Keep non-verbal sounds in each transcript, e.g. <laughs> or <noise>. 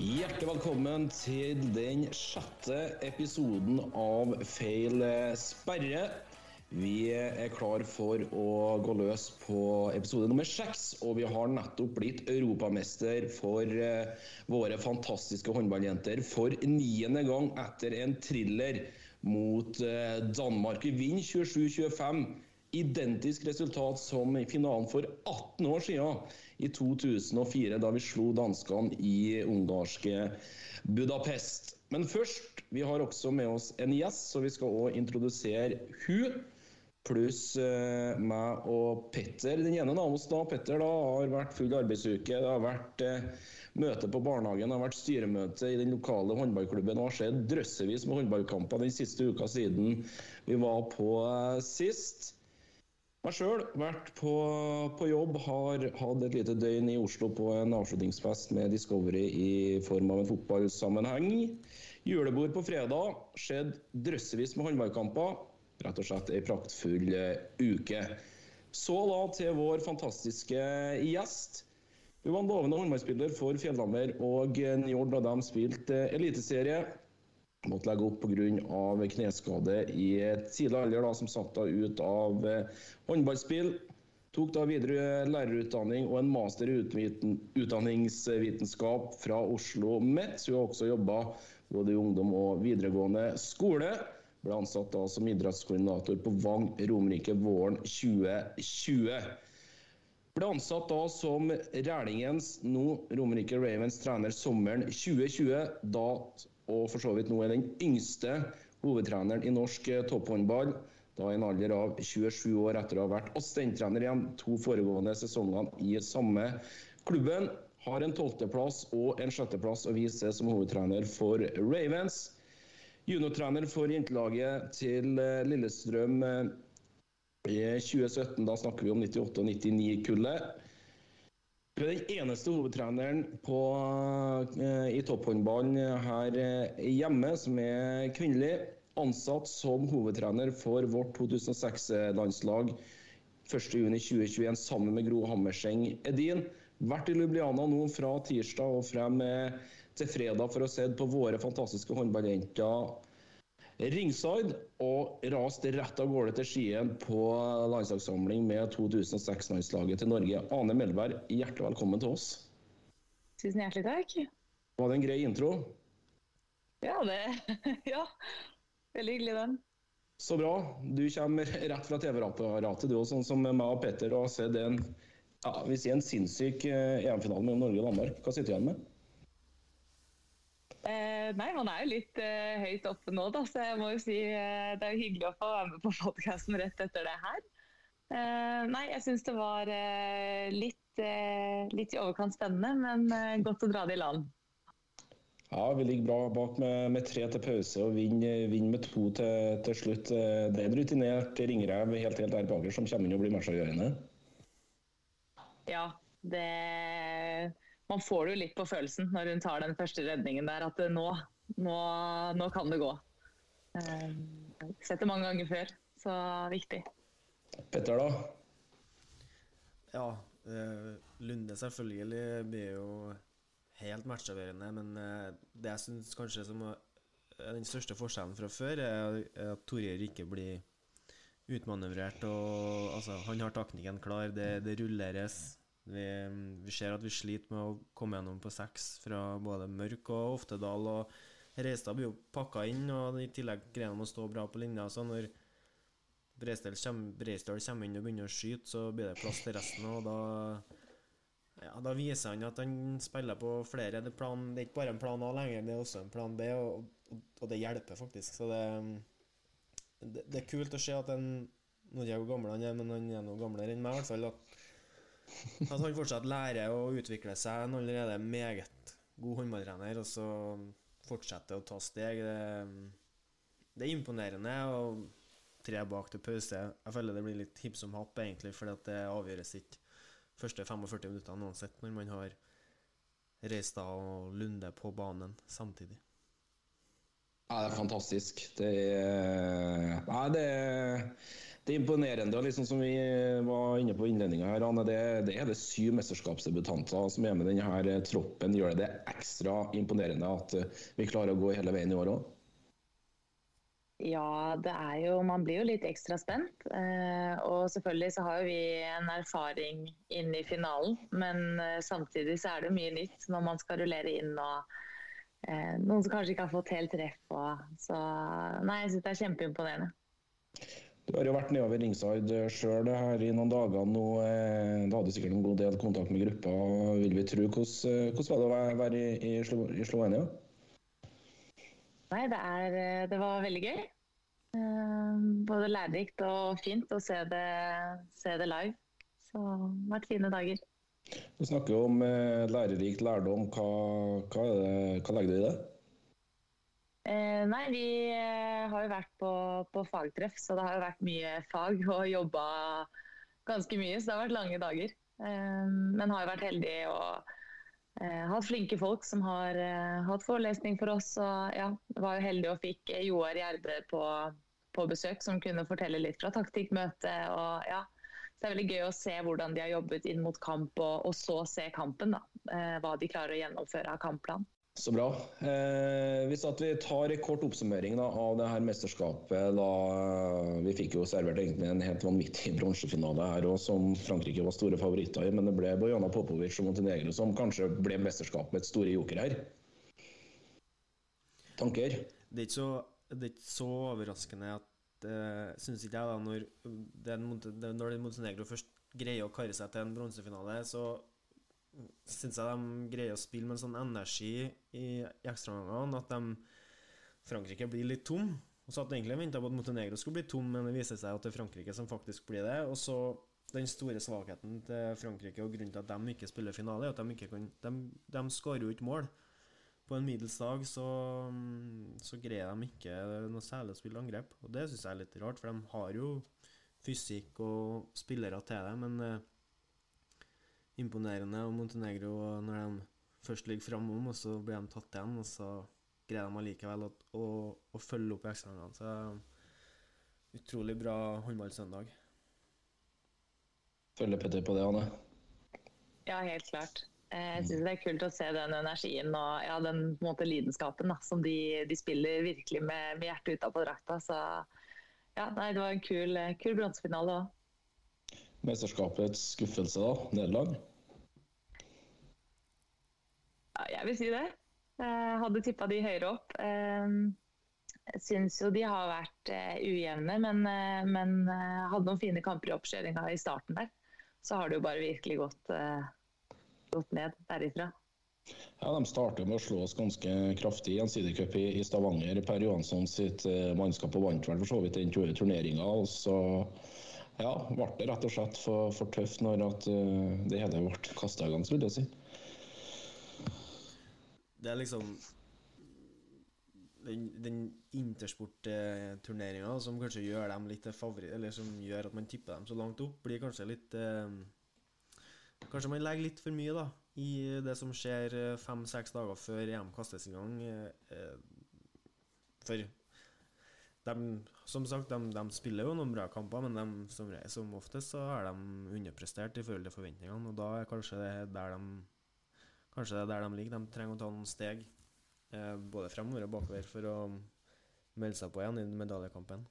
Hjertelig velkommen til den sjette episoden av Feil sperre. Vi er klar for å gå løs på episode nummer seks, og vi har nettopp blitt europamester for eh, våre fantastiske håndballjenter for niende gang etter en thriller mot eh, Danmark. Vi vinner 27-25 identisk resultat som i finalen for 18 år siden, i 2004, da vi slo danskene i ungarske Budapest. Men først, vi har også med oss en gjest, så vi skal også introdusere hun pluss eh, meg og Petter. Den ene av oss da, Petter, da, har vært full arbeidsuke. Det har vært eh, møte på barnehagen, det har vært styremøte i den lokale håndballklubben. Det har skjedd drøssevis med håndballkamper den siste uka siden vi var på eh, sist. Meg sjøl, vært på, på, jobb, har hatt et lite døgn i Oslo på en avslutningsfest med Discovery i form av en fotballsammenheng. Julebord på fredag. Skjedd drøssevis med håndballkamper. Rett og slett ei praktfull eh, uke. Så da til vår fantastiske gjest. Hun var en lovende håndballspiller for Fjellhammer, og år ble de spilt eh, eliteserie. Måtte legge opp pga. kneskade i tidlig alder, da, som satte henne ut av eh, håndballspill. Tok da videre lærerutdanning og en master i utdanningsvitenskap fra Oslo MET. Hun har også jobba både i ungdom og videregående skole. Ble ansatt da som idrettskoordinator på Vang Romerike våren 2020. Ble ansatt da som Rælingens, nå Romerike Ravens trener sommeren 2020. Da og for så vidt nå er den yngste hovedtreneren i norsk eh, topphåndball. Da i en alder av 27 år etter å ha vært assistenttrener igjen to foregående sesongene i samme klubben. Har en tolvteplass og en sjetteplass å vise som hovedtrener for Ravens. Juniortrener for jentelaget til eh, Lillestrøm eh, i 2017. Da snakker vi om 98- og 99-kullet. Du er den eneste hovedtreneren på, uh, i topphåndballen her uh, hjemme som er kvinnelig. Ansatt som hovedtrener for vårt 2006-landslag 1.6.2021 sammen med Gro Hammerseng Edin. Vært i Lubliana nå fra tirsdag og frem uh, til fredag for å se på våre fantastiske håndballjenter ringside og raste rett av gårde til Skien på landslagssamling med 2006-landslaget til Norge. Ane Melberg, hjertelig velkommen til oss. Tusen hjertelig takk. Var det en grei intro? Ja, det <laughs> Ja. Veldig hyggelig, den. Så bra. Du kommer rett fra TV-apparatet, du òg, sånn som meg og Petter, og har sett en, ja, vi sier en sinnssyk eh, EM-finale mellom Norge og Danmark. Hva sitter du igjen med? Eh, nei, man er jo litt eh, høyt oppe nå, da, så jeg må jo si eh, det er jo hyggelig å få være med på <laughs> podkasten rett etter det her. Eh, nei, jeg syns det var eh, litt, eh, litt, i overkant spennende, men godt å dra det i land. Ja, vi ligger bra bak med, med tre til pause og vinner vin med to til, til, slutt. Det er en rutinert ringrev helt, helt der baker som kommer inn og blir matchavgjørende. Ja, det man får det jo litt på følelsen når hun tar den første redningen der, at nå, nå, nå kan det gå. Uh, sett det mange ganger før, så viktig. Petter, da? Ja, uh, Lunde selvfølgelig blir jo helt matchavgjørende, men uh, det jeg syns kanskje som er den største forskjellen fra før, er at Torjer ikke blir utmanøvrert. Og, altså, han har taktikken klar, det, det rulleres. Vi, vi, ser at vi sliter med å komme gjennom på seks fra både Mørk og Oftedal. og Reistad blir jo pakka inn, og i tillegg greier han å stå bra på linja. Så når Breisdal kommer, inn og begynner å skyte, så blir det plass til resten. Og da, ja, da viser han at han spiller på flere. Det, plan, det, er ikke bare en plan A lenger, det er også en plan B, og, og, og det hjelper faktisk. Så det, det, det, er kult å se at en Nå er jeg jo gammel han er, men han er noe gamlere enn meg, i hvert fall. At at han fortsatt lærer å utvikle seg. Han allerede meget god håndballtrener, og så fortsetter å ta steg. Det, det er imponerende. Og tre bak til pause. Jeg føler det blir litt hipp som happ, egentlig, at det avgjøres ikke første 45 minuttene uansett, når man har Reistad og Lunde på banen samtidig. Ja, det er fantastisk. Det er, nei, det er, det er imponerende. og liksom Som vi var inne på innledninga her, Anne, det, det, er det syv mesterskapsdebutanter som er med denne troppen. Gjør det ekstra imponerende at vi klarer å gå hele veien i år òg? Ja, det er jo Man blir jo litt ekstra spent. Eh, og selvfølgelig så har jo vi en erfaring inn i finalen. Men eh, samtidig så er det mye nytt når man skal rullere inn og eh, noen som kanskje ikke har fått helt treff. Og, så nei, jeg syns det er kjempeimponerende. Du har jo vært nedover ringside sjøl her i noen dager nå. Da hadde du sikkert en god del kontakt med gruppa, vil vi tro. Hvordan, hvordan var det å være i, i Slovenia? Nei, det, er, eh, det var veldig gøy. Eh, både lærerikt og fint å se det, se det live. Så det har vært fine dager. Du snakker jo om eh, lærerikt lærdom. Hva, hva, hva, legger du i det? Eh, nei, vi har jo vært på, på, fagtreff, så det har jo vært mye fag <laughs> og jobba ganske mye. Så det har vært lange dager. Eh, men har jo vært heldig og eh, hatt flinke folk som har eh, hatt forelesning for oss. Og ja, var jo heldig og fikk Joar Gjerde på, på, besøk, som kunne fortelle litt fra taktikkmøtet. og ja, så det er veldig gøy å se hvordan de har jobbet inn mot kamp, og, og så se kampen. da, eh, Hva de klarer å gjennomføre av kampplan. Så bra. Eh, hvis at vi tar en kort oppsummering da, av det her mesterskapet da, Vi fikk jo servert egentlig en helt vanvittig <laughs> bronsefinale her òg, som Frankrike var store favoritter i. Men det ble Bojana Popovic og Montenegro som kanskje ble mesterskapets store joker her. Tanker? Det er ikke så, det er ikke så overraskende at uh, Syns ikke jeg, da, når, den, når Montenegro først greier å karre seg til en bronsefinale, så syns jeg de greier å spille med en sånn energi i ekstraomgangene at de Frankrike blir litt tom. Og så hadde egentlig venta på at Montenegro skulle bli tom, men det viser seg at det er Frankrike som faktisk blir det. Og så den store svakheten til Frankrike og grunnen til at de ikke spiller finale, er at de ikke kan De, de skårer jo ikke mål. På en middels dag så, så greier de ikke noe særlig å spille angrep. Og det syns jeg er litt rart, for de har jo fysikk og spillere til det, men eh, imponerende. Og Montenegro, når de først ligger framom, og så blir de tatt igjen, og så greier de allikevel å, å, å følge opp i ekstraomgangene. Så utrolig bra håndballsøndag. Følger Petter på det, Anne? Ja, helt klart. Eh, jeg syns det er kult å se den energien og ja, den måte, lidenskapen da, som de, de, spiller virkelig med, med hjertet utapå drakta. Så ja, nei, det var en kul, kul bronsefinale òg. Mesterskapets skuffelse, da? Nederlag? Ja, jeg vil si det. Jeg hadde tippa de høyere opp. Ehm, jeg syns jo de har vært eh, ujevne, men, eh, men eh, hadde noen fine kamper i oppkjøringa i starten der. Så har det jo bare virkelig gått, gått ned derifra. Ja, De startet med å slå oss ganske kraftig i gjensidigcup i, i Stavanger. Per Johansson sitt mannskap vant vel for så vidt den turneringa. Og så ja, ble det rett og slett for, for tøft når at, uh, det hele ble kasta i gang, skulle jeg si det er liksom den, den intersportturneringa som kanskje gjør dem litt favoritt, eller som gjør at man tipper dem så langt opp, blir kanskje litt eh, Kanskje man legger litt for mye da i det som skjer eh, fem-seks dager før EM kastes i gang. Eh, for de, som sagt, de, de, spiller jo noen bra kamper, men de, som, som oftest så har de underprestert i forhold til forventningene. Og da er kanskje det der de Kanskje det er der de ligger. De trenger å ta noen steg eh, både fremover og bakover for å melde seg på igjen i medaljekampen.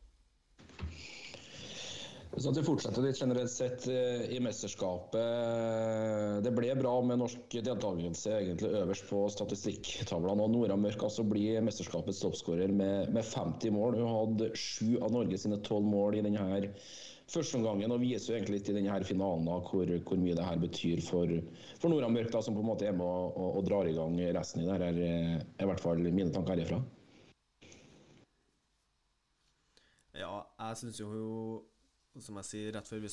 Så at vi fortsetter litt generelt sett eh, i mesterskapet. Det ble bra med norsk deltakelse egentlig øverst på statistikktavlene. og Nora Mørk altså blir mesterskapets toppskårer med, med, 50 mål. Hun hadde sju av Norge sine tolv mål i denne førsteomgangen og viser jo egentlig litt i denne finalen da, hvor, hvor, mye det her betyr for, for Nora Mørk, da, som på en måte er med og, og, og drar i gang resten i det her. Er, i hvert fall mine tanker herifra. Ja, jeg syns jo Som jeg sier rett før vi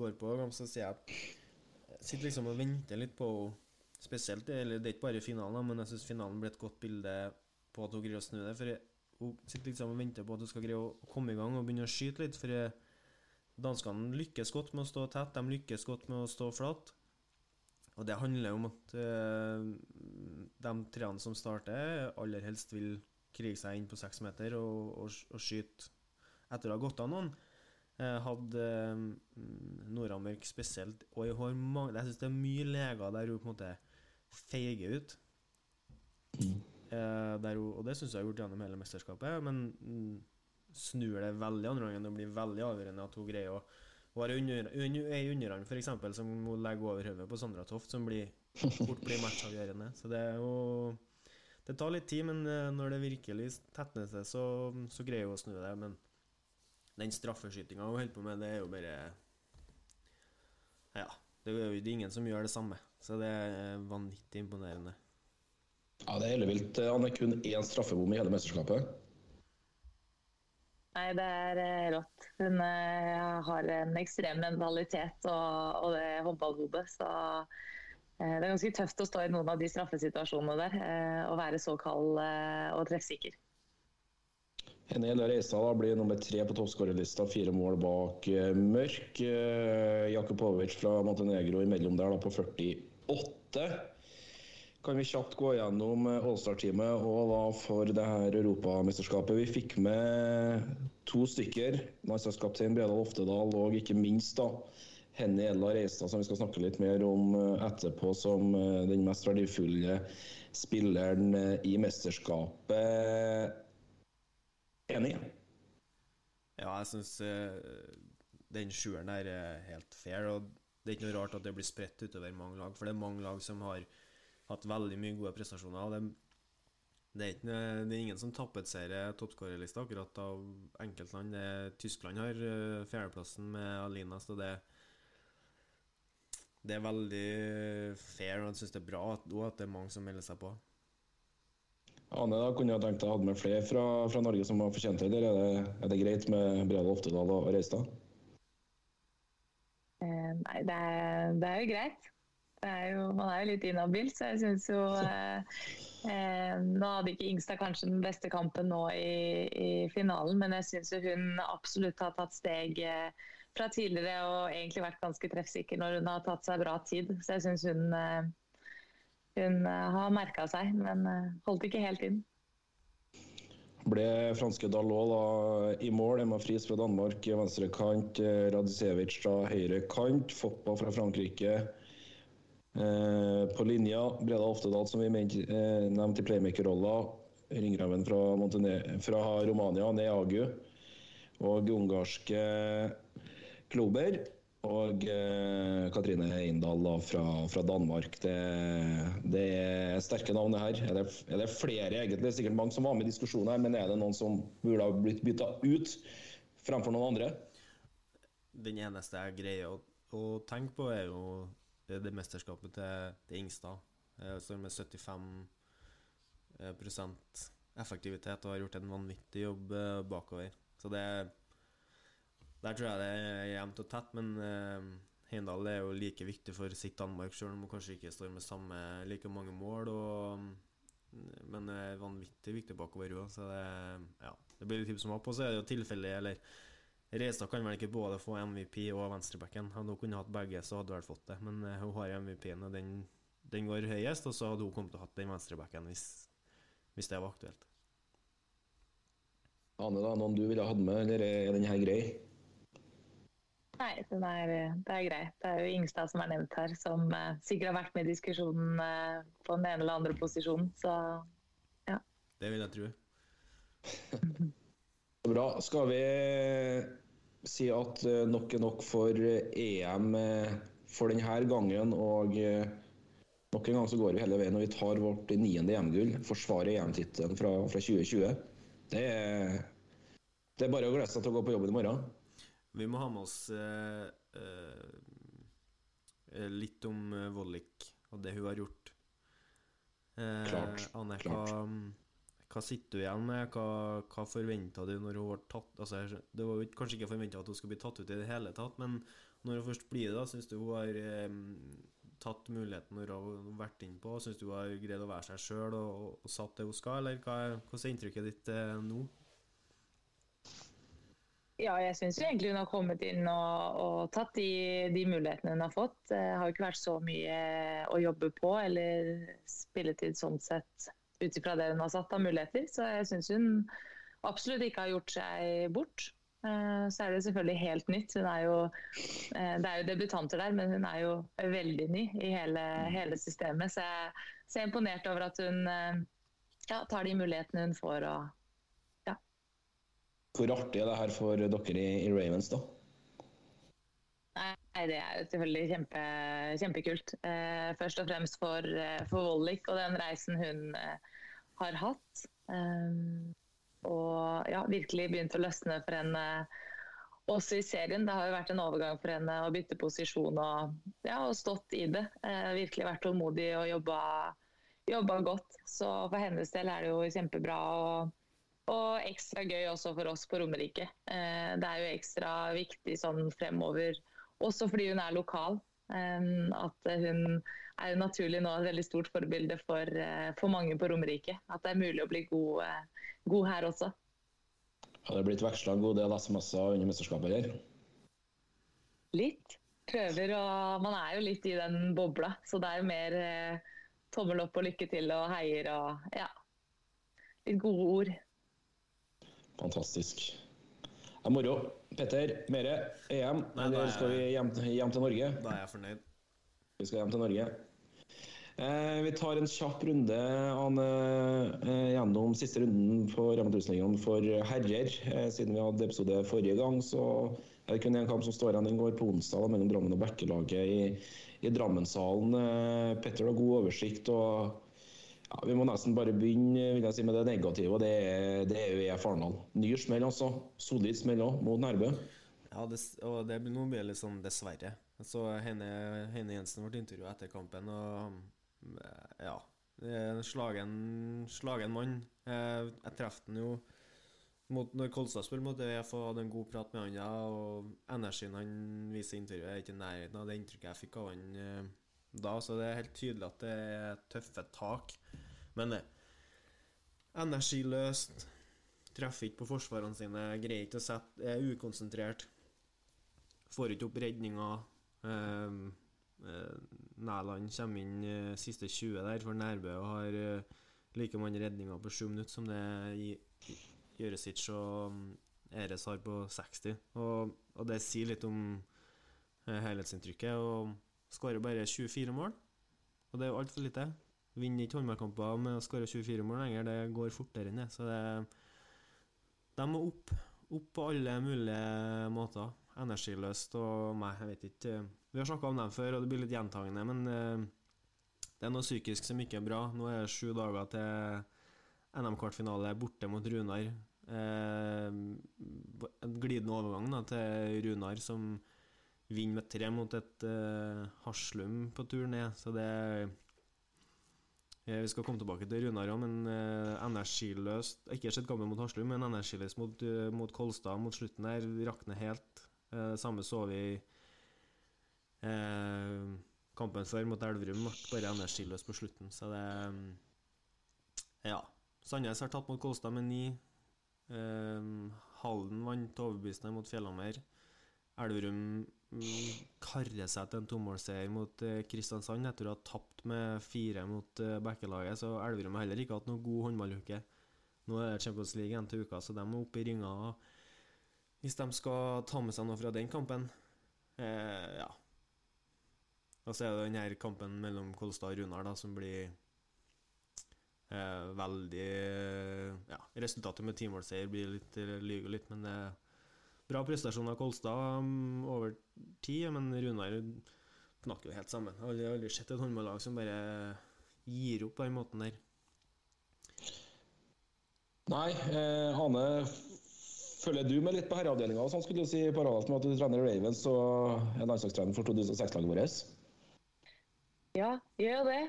går på, så sier jeg at jeg sitter liksom og venter litt på Spesielt, eller det er ikke bare finalen, men jeg syns finalen ble et godt bilde på at hun greier å snu det. For hun sitter liksom og venter på at hun skal greie å komme i gang og begynne å skyte litt. For Danskene lykkes godt med å stå tett, de lykkes godt med å stå flat. Og det handler om at øh, de treene som starter, aller helst vil krige seg inn på seks meter og, og, og skyte etter å ha gått av noen. Eh, hadde eh, Nord-Amerika spesielt Og jeg, har mange, jeg syns det er mye leger der hun på en måte feiger ut. Eh, der hun, og det syns jeg har gjort gjennom hele mesterskapet, men mm, snur det veldig andre gangen Det blir veldig avgjørende at hun greier å Hun har ei underhånd f.eks. som hun legger over hodet på Sandra Toft, som blir, fort blir matchavgjørende. Så det er jo Det tar litt tid, men eh, når det virkelig tetner seg, så, så greier hun å snu det. Men den straffeskytinga hun holder på med, det er jo bare Ja. Det er jo ingen som gjør det samme. Så det er vanvittig imponerende. Ja, det er ellevilt. Han er kun én straffebom i hele mesterskapet. Nei, det er eh, rått. Hun eh, har en ekstrem mentalitet og, og det håndballhodet. Så eh, det er ganske tøft å stå i noen av de straffesituasjonene der og være så kald og treffsikker. Henny Helle Reistad blir nummer tre på toppskårerlista, fire mål bak eh, Mørk. Eh, Jakubovic fra Montenegro imellom der da på 48. Kan vi kjapt gå gjennom eh, Allstar-teamet og da for det her europamesterskapet. Vi fikk med to stykker. Landslagskaptein Bredal Oftedal og ikke minst da Henny Ella Reistad, som vi skal snakke litt mer om etterpå, som den mest verdifulle spilleren i mesterskapet. Enig? Ja, jeg syns den sjueren der er helt fair. Og det er ikke noe rart at det blir spredt utover mange lag, for det er mange lag som har hatt veldig mye gode prestasjoner. og Det, er, ikke, det er ingen som tapetserer toppskårerlista akkurat av enkeltland. Tyskland har eh, fjerdeplassen med Alinas, og det, det er veldig fair. Og jeg syns det er bra at, at det er mange som melder seg på. Ane, da kunne jeg tenkt deg å ha med flere fra, fra Norge som har fortjent det. Er det, er det greit med Bredal Oftedal og Reistad? Eh, nei, det er, det er jo greit. Er jo, man er jo litt inhabil, så jeg syns jo eh, eh, Nå hadde ikke Ingstad kanskje den beste kampen nå i, i finalen, men jeg syns hun absolutt har tatt steg eh, fra tidligere og egentlig vært ganske treffsikker når hun har tatt seg bra tid. Så jeg syns hun, eh, hun eh, har merka seg, men eh, holdt ikke helt inn. Ble franske Dalot da i mål. Emma Friis fra Danmark venstre kant. eh, Radicevic fra høyre kant. Foppa fra Frankrike på linja. Breda Oftedal, som vi nevnte i playmaker-rolla. Ringreven fra, fra Romania, Neagu. Og ungarske Klober. Og eh, Katrine Eindal da, fra, fra Danmark. Det, det er sterke navn, det her. Er det, er flere, egentlig? Det er sikkert mange som var med i diskusjonen her, men er det noen som burde ha blitt bytta ut fremfor noen andre? Den eneste jeg greier å, å tenke på, er jo det, det mesterskapet til, til Ingstad. Jeg står med 75 eh, effektivitet og har gjort en vanvittig jobb eh, bakover. Så det Der tror jeg det er jevnt og tett, men uh, Heimdal er jo like viktig for sitt Danmark, selv om hun kanskje ikke står med samme like mange mål. Og, men er vanvittig viktig bakover òg, så det, ja, det blir litt tips som opp. Og så er det jo tilfeldig, eller Reistad kan vel ikke både få MVP og venstrebacken. Hadde hun kunnet hatt begge, så hadde hun vel fått det. Men uh, hun har MVP-en, og den, den, går høyest. Og så hadde hun kommet til å hatt den venstrebacken hvis, hvis det var aktuelt. Ane, da, noen du ville hatt med, eller er den grei? Nei, den er, det er greit. Det er jo Ingstad som er nevnt her, som uh, sikkert har vært med i diskusjonen uh, på den ene eller andre posisjonen. Så ja. Det vil jeg tro. <laughs> Bra. Skal vi si at uh, nok er nok for EM for denne gangen? Og nok en gang så går vi hele veien og vi tar vårt niende EM-gull. Forsvarer EM-tittelen fra, fra 2020. Det er, det er bare å glede seg til å gå på jobben i morgen. Vi må ha med oss eh, eh, litt om eh, Vollik og det hun har gjort. Eh, Klart, Anne, klart. Hva, hva sitter du igjen med? Hva, hva forventa du når hun ble tatt altså, Det var jo kanskje ikke forventa at hun skulle bli tatt ut i det hele tatt, men når hun først blir det, syns du hun har eh, tatt muligheten når hun har vært innpå? Syns du hun har greid å være seg sjøl og, og, og satt det hun skal, eller hva, er- er inntrykket ditt eh, nå? Ja, jeg syns egentlig hun har kommet inn og, og tatt de, de mulighetene hun har fått. Det har jo ikke vært så mye å jobbe på eller spilletid sånn sett ut ifra det hun har satt av muligheter. Så jeg syns hun absolutt ikke har gjort seg bort. Eh, så er det selvfølgelig helt nytt. Hun er jo, eh, det er jo debutanter der, men hun er jo veldig ny i hele, hele systemet. Så jeg, så jeg er imponert over at hun eh, ja, tar de mulighetene hun får. Og. Hvor artig er det her for dere i, Ravens, da? Nei, Det er selvfølgelig kjempe, kjempekult. Eh, først og fremst for, eh, for Vollik og den reisen hun eh, har hatt. Um, og ja, virkelig begynt å løsne for henne også i serien. Det har jo vært en overgang for henne å bytte posisjon og, ja, og stått i det. Eh, virkelig vært tålmodig og jobba, jobba, godt. Så for hennes del er det jo kjempebra. og og ekstra gøy også for oss på Romerike. Eh, det er jo ekstra viktig sånn fremover også fordi hun er lokal. At hun er jo naturlig nå et veldig stort forbilde for, eh, for mange på Romerike. At det er mulig å bli god, eh, god her også. Har det blitt veksla en god del SMS-er under mesterskapet her? Litt. Prøver og Man er jo litt i den bobla, så det er jo mer eh, tommel opp og lykke til og heier og ja. Litt gode ord. Fantastisk. Det er moro. Petter, mere EM, Nei, eller skal vi hjem, hjem, til Norge? Da er jeg fornøyd. Vi skal hjem til Norge. Eh, vi tar en kjapp runde an, eh, gjennom siste runden på Rema 1000-ligaen for herrer. Eh, siden vi hadde episode forrige gang, så er det kun én kamp som står igjen. Den går på onsdag mellom Drammen og Bekkelaget i, i Drammenshallen. Eh, Petter har god oversikt. og ja, Vi må nesten bare begynne vil jeg si, med det negative. Det er, det er EF Arendal. Ny smell, altså. Solid smell òg, mot Nærbø. Ja, det, og det blir noe litt sånn dessverre. Så Heine, Heine Jensen ble intervjua etter kampen, og ja Slagen, slagen mann. Jeg, jeg traff han jo mot, når Kolstad spiller mot EF og hadde en god prat med han ja, og energien han viser i intervjuet, er ikke i nærheten av det inntrykket jeg fikk av han eh, da, så det er helt tydelig at det er tøffe tak. Men det energiløst. Treffer ikke på forsvarene sine. Greier ikke å sette Er ukonsentrert. Får ikke opp redninga. Eh, eh, Næland kommer inn eh, siste 20 der for Nærbø og har eh, like mange redninger på 7 minutter som det Jøresic og mm, Eres har på 60. Og, og det sier litt om eh, helhetsinntrykket. Og skårer bare 24 mål, og det er jo altfor lite. Vinner ikke håndballkamper med å skåre 24 mål lenger, det går fortere enn det. Så det, de må opp, opp på alle mulige måter. Energiløst og Nei, jeg vet ikke. Vi har snakka om dem før, og det blir litt gjentagende, men uh, det er noe psykisk som ikke er bra. Nå er det sju dager til NM-kvartfinale borte mot Runar. Uh, en glidende overgang da, til Runar, som vinner med tre mot et uh, Haslum på tur ned, så det vi skal komme tilbake til Runar òg, men uh, energiløst Ikke sett gammel mot Haslum, men energiløst mot, uh, mot, Kolstad mot slutten der. Rakner helt. Samme så vi eh, kampen før mot Elverum. Bare energiløs på slutten, så det um, Ja. Sandnes har tatt mot Kolstad med ni. Halden vant overbevisende mot Fjellhammer. Elverum Mm, karre seg til en tomålsseier mot uh, Kristiansand etter å ha tapt med fire mot uh, Bekkelaget. Så Elverum har heller ikke hatt noen god håndballuke. Nå er det Champions League igjen til uka, så de må opp i ringa hvis de skal ta med seg noe fra den kampen. Eh, ja. Og så er det denne kampen mellom Kolstad og Runar da, som blir eh, veldig Ja, resultatet med timålsseier blir litt lyver litt, men det eh, Bra prestasjon av Kolstad um, over tid, men Runar knakk jo helt sammen. Jeg har aldri, aldri sett et håndballag som bare gir opp på den måten der. Nei, eh, Hane følger du med litt på herreavdelinga, sånn skulle du si, parallelt med at du trener Ravens og er landslagstrener for 2006-laget vårt? Ja, gjør det.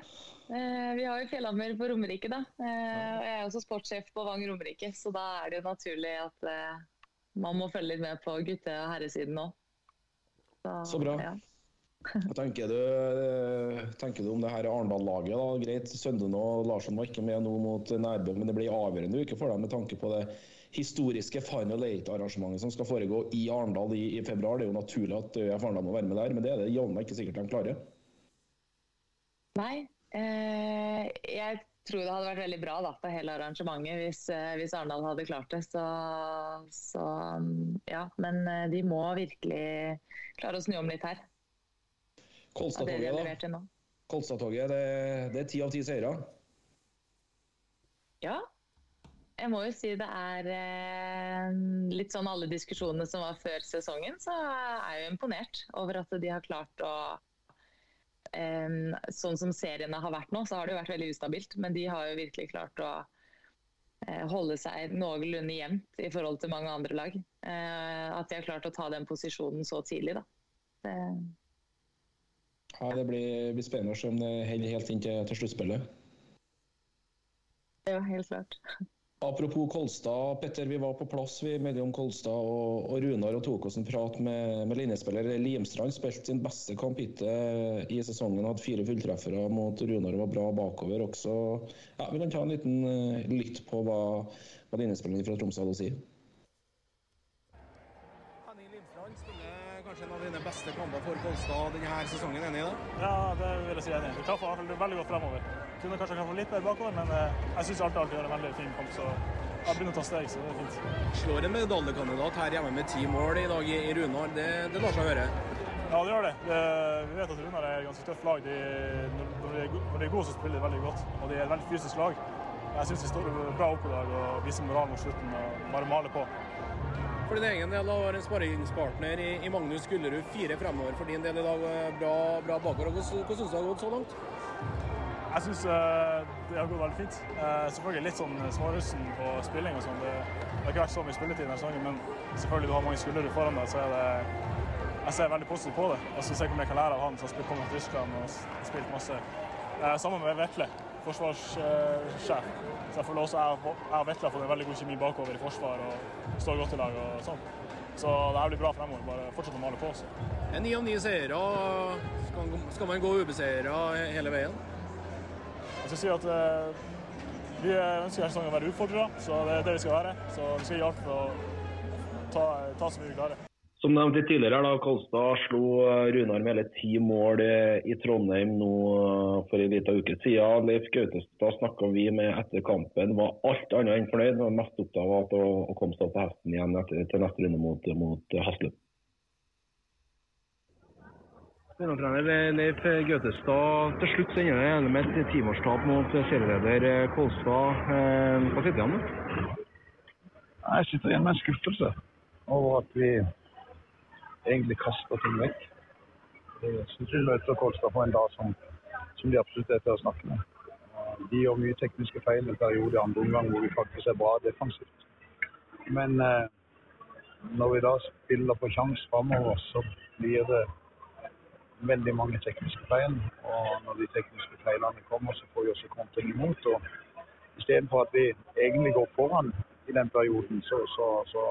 Eh, vi har jo Fjellhammer på Romerike, da. Eh, og jeg er også sportssjef på Vang Romerike, så da er det jo naturlig at eh, man må følge litt med på gutte- og herresiden òg. Så, Så, bra. Ja. Hva tenker du, tenker du om det her Arendal-laget? da? Greit, Sønden og Larsson var ikke med nå mot Nærbø, men det blir avgjørende uke for dem med tanke på det historiske Final Eight-arrangementet som skal foregå i Arendal i, i, februar. Det er jo naturlig at ØF Arendal må være med der, men det er det jammen ikke sikkert de klarer. Nei, eh, jeg tror det hadde vært veldig bra da, for hele arrangementet hvis, eh, hvis Arendal hadde klart det. Så, så, ja, men eh, de må virkelig klare å snu om litt her. Kolstadtoget, da? Kolstadtoget, det, det er ti av ti seire? Ja. Jeg må jo si det er eh, litt sånn alle diskusjonene som var før sesongen, så er jeg jo imponert over at de har klart å sånn som seriene har vært nå, så har det jo vært veldig ustabilt. Men de har jo virkelig klart å eh, holde seg noenlunde jevnt i forhold til mange andre lag. Eh, at de har klart å ta den posisjonen så tidlig, da. Det, ja, det blir, blir spennende å se om det holder helt inn til, til sluttspillet. Ja, helt klart. Apropos Kolstad, Petter, vi var på plass vi mellom Kolstad og, og Runar og tok oss en prat med, med linjespiller Limstrand. Spilte sin beste kamp hittil i sesongen, hadde fire fulltreffere mot Runar og var bra bakover også. Ja, vi kan ta en liten uh, lytt på hva, hva linjespilleren fra Tromsø hadde å si. Henning Limstrand spiller kanskje en av dine beste kamper for Kolstad denne sesongen, enig i det? Ja, det vil jeg si enig. Vi traff veldig godt fremover. Kunne kanskje kan få litt mer bakover, men eh, jeg syns alltid alltid gjør en veldig fin kamp. Så jeg begynner å ta steg, så det er fint. Slår en medaljekandidat her hjemme med ti mål i dag i, i Runar. Det, det lar seg høre? Ja, det gjør det. det. Vi vet at Runar er et ganske tøft lag. De, når, de er, når de er gode, så spiller de veldig godt. Og de er et veldig fysisk lag. Jeg syns de står bra opp i dag og viser moral mot slutten og bare maler på. For din egen del har en sparringspartner i, i Magnus Gullerud fire fremover. For din del i dag bra, bra bakover. Hva, hvordan syns du har gått så langt? Jeg syns uh, det har gått veldig fint. Uh, selvfølgelig litt sånn smårussen på spilling og sånn. Det, har ikke vært så mye spilletid denne sesongen, men selvfølgelig du har mange skuldre foran deg, så er det Jeg ser veldig positivt på det. Jeg skal se mye jeg kan lære av han som har kommet til Tyskland og spilt masse. Sammen med Vetle, forsvarssjef. så jeg føler også jeg, og Vetle har fått en veldig god kjemi bakover i forsvar og står godt i lag og sånn. Så det her blir bra fremover. Bare fortsette å male på. Så. Ni av ni seire. Skal man gå ubeseira hele veien? Skal si at eh, vi ønsker sesongen å være utfordrere, så det er det vi skal være. Så vi skal gi alt for å ta, ta så mye vi klarer. Som nevnt litt tidligere, da, Kolstad slo eh, Runar med hele ti mål eh, i Trondheim nå for en liten uke siden. Leif Gautestad snakka vi med etter kampen. Var alt annet enn fornøyd. Var mest opptatt av å komme seg opp på hesten igjen etter, til neste runde mot, mot Haslum. Trener Leif Gautestad. Til slutt ender det med et timårstap mot serieleder eh, Kolstad. Eh, hva sitter han med? Jeg sitter igjen med en skuffelse over at vi egentlig kaster ting vekk. Jeg syns vi møter Kolstad på en dag som, som de absolutt er til å snakke med. De gjør mye tekniske feil en periode i andre omgang hvor vi faktisk er bra defensivt. Men eh, når vi da spiller på sjanse framover, så blir det veldig mange tekniske feil. Og når de tekniske feilene kommer, så får vi også kontring imot. og Istedenfor at vi egentlig går foran i den perioden, så, så, så,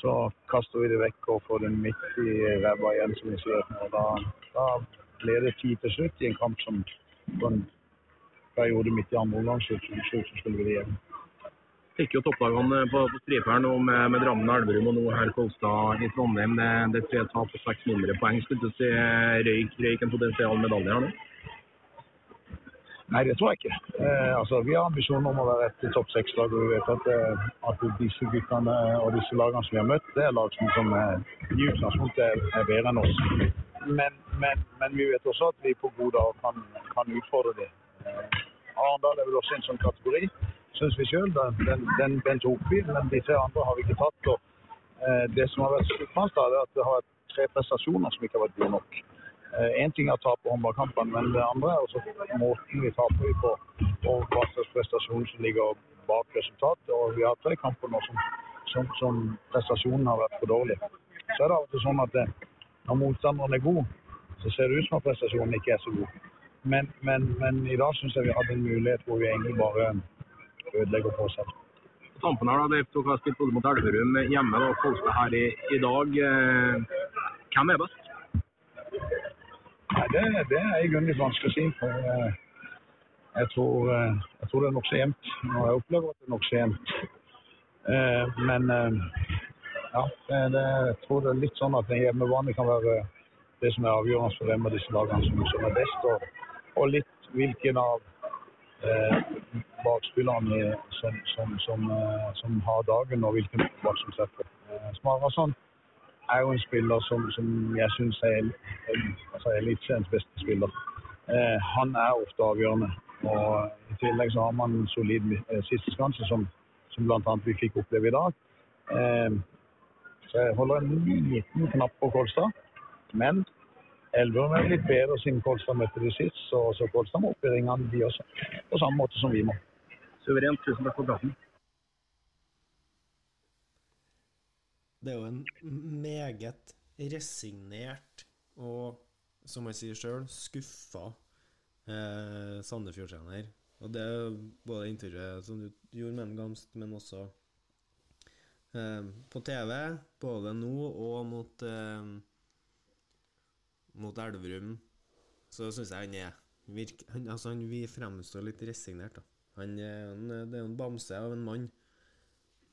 så kaster vi det vekk og får den midt i ræva igjen, som vi sier. Og da, da blir det tid til slutt i en kamp som på en periode midt i andre omgang, så, så, så skulle vi det igjen fikk jo topplagene på, på striperen med, med Drammen og Elverum og nå her Kolstad i Trondheim. Det, det er tre tap og seks mindre poeng. Skulle du si røyk, røyk en potensial medalje her nå? Nei, det tror jeg ikke. Eh, altså, vi har ambisjoner om å være et topp seks-lag. og Vi vet at, eh, at, disse guttene og disse lagene som vi har møtt, det er lag som, som i utgangspunktet er, bedre enn oss. Men, men, men, vi vet også at vi på gode dager kan, kan utfordre dem. Eh, Arendal er vel også en sånn kategori syns vi sjøl. Den, den, den, tok vi, men tre andre har vi ikke tatt. Og, eh, det som har vært skuffende, er at det har vært tre prestasjoner som ikke har vært gode nok. Én eh, ting er å tape håndballkampene, men det andre er også måten vi taper på, og hva slags prestasjon som ligger bak resultatet. Og vi har tre kamper nå som, som, som prestasjonen har vært for dårlig. Så er det av sånn at det, når motstanderen er god, så ser det ut som at prestasjonen ikke er så god. Men, men, men i dag syns jeg vi hadde en mulighet hvor vi egentlig bare ødelegger og oss seg. På tampen her, da, Dere har spilt både mot Elverum hjemme og Kolstad her i, i, dag. Eh, hvem er best? Nei, det, det er i grunnen litt vanskelig å si. for eh, jeg tror, eh, jeg tror, det er nokså jevnt. Og jeg opplever at det er nokså jevnt. Men ja, det, jeg tror det er litt sånn at en hjemmebane kan være det som er avgjørende for hvem av disse lagene som, som er best. Og, og litt hvilken av eh, bakspillerne som, som, som, eh, som, har dagen, og hvilken fotball som setter. Eh, Smarason er jo en spiller som, jeg syns er, altså eliteseriens beste spiller. Eh, han er ofte avgjørende. Og I tillegg så har man en solid siste sisteskanse, som, som bl.a. vi fikk oppleve i dag. Så jeg holder en liten knapp på Kolstad. Men Elverum er litt bedre siden Kolstad møtte de sist, så, så Kolstad må opp i ringene, de også. På samme måte som vi må. Suverent. Tusen takk for praten. Det er jo en meget resignert og, som jeg sier sjøl, skuffa eh, Sandefjord-trener. Og det er både intervjuet som du gjorde med Gamst, men også eh, på TV, både nå og mot eh, mot Elverum, så syns jeg han er virk, han, altså han, Vi fremstår litt resignert. da. Han, han, det er en bamse av en mann.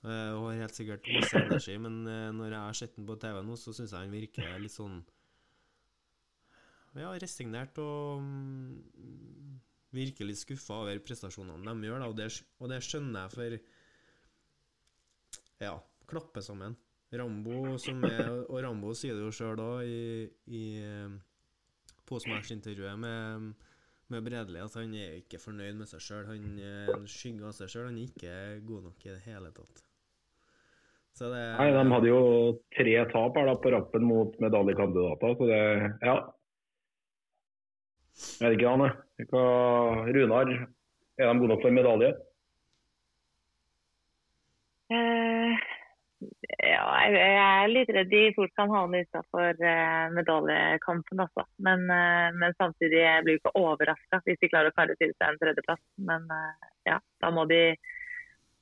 Uh, og har helt sikkert masse energi, men uh, når jeg har sett den på TV nå, så syns jeg han virker litt sånn Ja, resignert og um, litt skuffa over prestasjonene de gjør, da, og det, og det skjønner jeg, for Ja, klappe sammen. Rambo som er Og Rambo sier det jo sjøl òg i, i eh, postmatch-intervjuet med, med Bredli at han er ikke fornøyd med seg sjøl. Han er en skygge av seg sjøl. Han er ikke god nok i det hele tatt. Det, Nei, De hadde jo tre tap her da på rappen mot medaljekandidater, så det Ja. Jeg vet ikke, Anne. Runar, er de gode nok for medalje? Eh, ja, jeg er litt redd de fort kan havne utafor uh, medaljekampen, altså. Men, uh, men, samtidig jeg blir jeg ikke overraska hvis de klarer å karre til seg en tredjeplass. Men uh, ja, da må de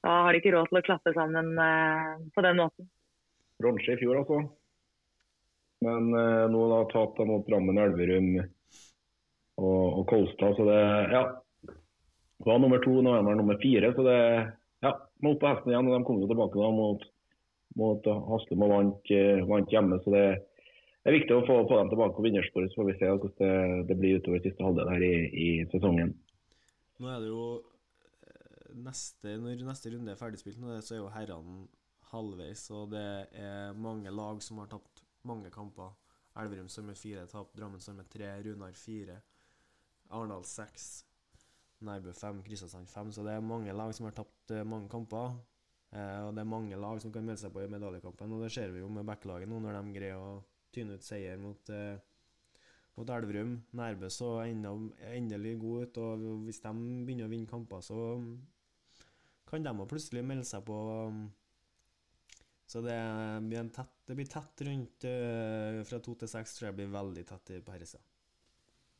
Da har de ikke råd til å klappe sammen på den måten. Bronse i fjor, altså. Men nå da tapt mot Drammen, Elverum og, og Kolstad, så det Ja. Det var nummer to, nå er man nummer fire, så det ja, må opp på hesten igjen. og De kommer jo tilbake da mot mot Haslum og vant, eh, vant, hjemme. så det er viktig å få, få dem tilbake på vinnersporet, så får vi se hvordan det, det blir utover siste halvdel her i, i, sesongen. Nå er det jo eh, neste, Når neste runde er ferdigspilt, nå, så er jo herrene halvveis. Og det er mange lag som har tapt mange kamper. Elverum som er fire tap, Drammen som er tre, Runar fire, Arendal seks, Nærbø fem, Kristiansand fem. Så det er mange lag som har tapt eh, mange kamper. Eh, og det er mange lag som kan melde seg på i medaljekampen, og det ser vi jo med backlaget nå, når de greier å tyne ut seier mot, eh, mot Elverum. Nærbø så enda, endelig god ut, og hvis de begynner å vinne kamper, så kan de plutselig melde seg på. Så det blir, tett, det blir tett rundt uh, fra to til seks, tror jeg blir veldig tett på herresida.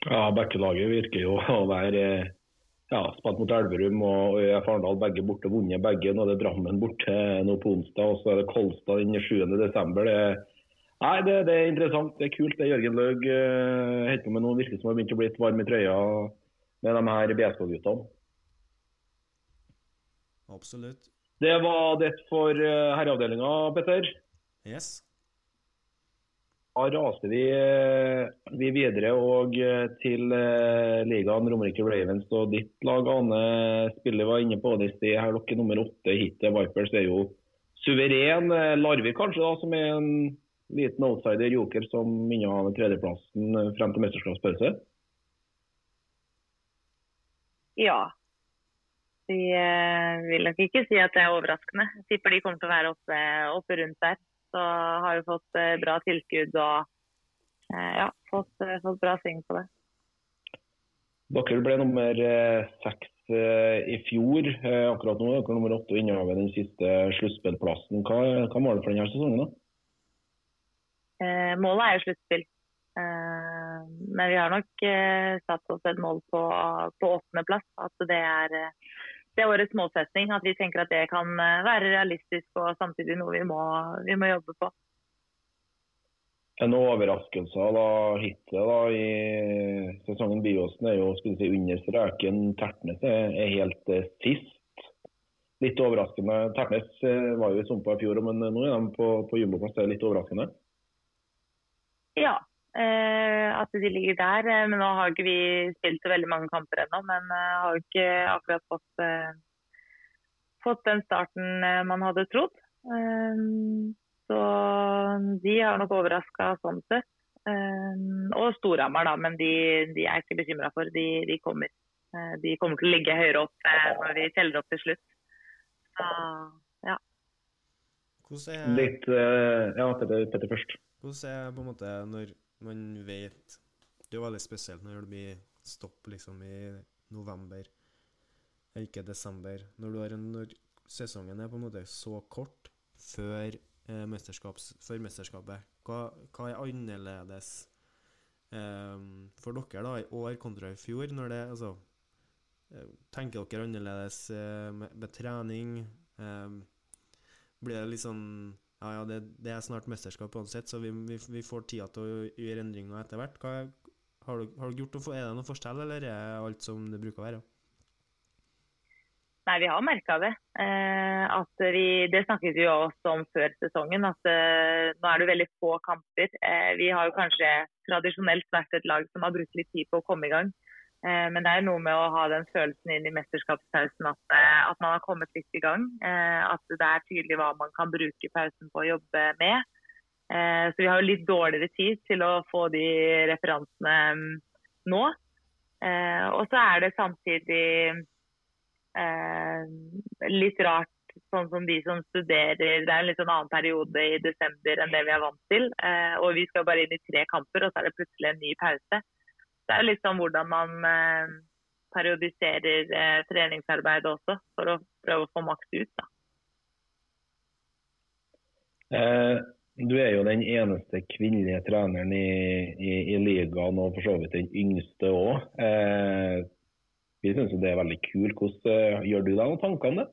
Ja, backelaget virker jo å være ja, spilt mot Elverum og ØIF Arendal, begge borte, vunnet begge. Nå er det Drammen borte nå på onsdag, og så er det Kolstad den 7.12. Det, nei, det, det, er interessant, det er kult. det er Jørgen Løg uh, holder på med noe virkelig som har begynt å bli litt varm i trøya med de her BSK-guttene. Absolutt. Det var det for uh, herreavdelinga, Petter. Yes. Da raser vi, eh, vi, videre og eh, til eh, ligaen Romerike Ravens. og Ditt lag, Ane, spiller var inne på det i sted. Her dere nummer åtte til Vipers er jo suveren. Larvik kanskje, da, som er en liten outsider joker som minner tredjeplassen frem til mesterskapspause? Ja. Vi vil nok ikke si at det er overraskende. Jeg tipper de kommer til å være oppe, oppe rundt der. Så har vi fått eh, bra tilskudd og eh, ja, fått, eh, fått bra sving på det. Dere ble nummer seks i fjor. Akkurat nå er dere nummer åtte og innehaver den siste sluttspillplassen. Hva, hva er målet for denne sesongen? da? Eh, målet er jo sluttspill. Eh, men vi har nok eh, satt oss et mål på, på åttendeplass. At det er det er årets målsetning. At vi tenker at det kan eh, være realistisk og samtidig noe vi må, vi må jobbe på. En overraskelse da, hittil da, i sesongen Byåsen er jo si, under streken. Tertnes er, helt eh, sist. Litt overraskende. Tertnes eh, var jo i sumpa i fjor, men nå er de på, på jumboplass. Det er litt overraskende? Ja, at de ligger der. Eh, men nå har ikke vi spilt så veldig mange kamper ennå. Men eh, har ikke akkurat fått, fått den starten man hadde trodd. Så de har nok overraska sånn sett. Og Storhamar, da, men de, de er ikke bekymra for. De, de, kommer. De kommer til å ligge høyere opp når vi teller opp til slutt. Så ja. Er... Litt Ja, Petter først. Hvordan er på en måte når man vet Det er jo veldig spesielt når det blir stopp liksom i november, ikke desember. Når, en, når sesongen er på en måte så kort før, eh, før mesterskapet, hva, hva, er annerledes eh, for dere da i år kontra i fjor? Når det, altså, eh, tenker dere annerledes eh, med, med, trening? Eh, blir det litt sånn ja, ja, det, det, er snart mesterskap uansett, så vi, vi, vi, får tida til å gjøre endringer etter hvert. Hva, har, du, har, du, gjort noe, Er det noe forskjell, eller er alt som det bruker å være? Nei, vi har merka det. Eh, vi, det snakket vi også om før sesongen. at eh, Nå er det veldig få kamper. Eh, vi har jo kanskje tradisjonelt vært et lag som har brukt litt tid på å komme i gang. Eh, men det er noe med å ha den følelsen inn i mesterskapspausen at, eh, at, man har kommet litt i gang. Eh, at det er tydelig hva man kan bruke pausen på å jobbe med. Så vi har jo litt dårligere tid til å få de referansene mm, nå. Og så er det samtidig litt rart sånn som de som studerer. Det er en litt sånn annen periode i desember enn det vi er vant til. Og vi skal bare inn i tre kamper, og så er det plutselig en ny pause det er litt sånn hvordan man eh, periodiserer eh, treningsarbeidet også, for å prøve å få maks ut. da. Eh, du er jo den eneste kvinnelige treneren i, i, i ligaen, og for så vidt den yngste òg. Eh, vi syns det er veldig kult. Hvordan eh, gjør du deg noen tanker om det?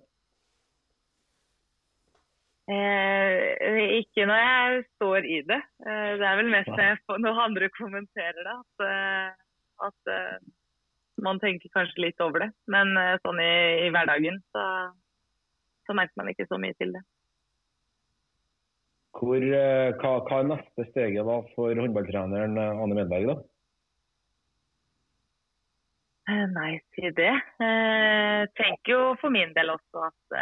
Eh, ikke når jeg står i det. Eh, det er vel mest når andre kommenterer det. At, eh, at uh, man tenker kanskje litt over det. Men uh, sånn i, i hverdagen så, så, merker man ikke så mye til det. Hvor, uh, hva, hva, er neste steget da for håndballtreneren Anne Medberg? da? Nei, si det. Jeg tenker jo for min del også at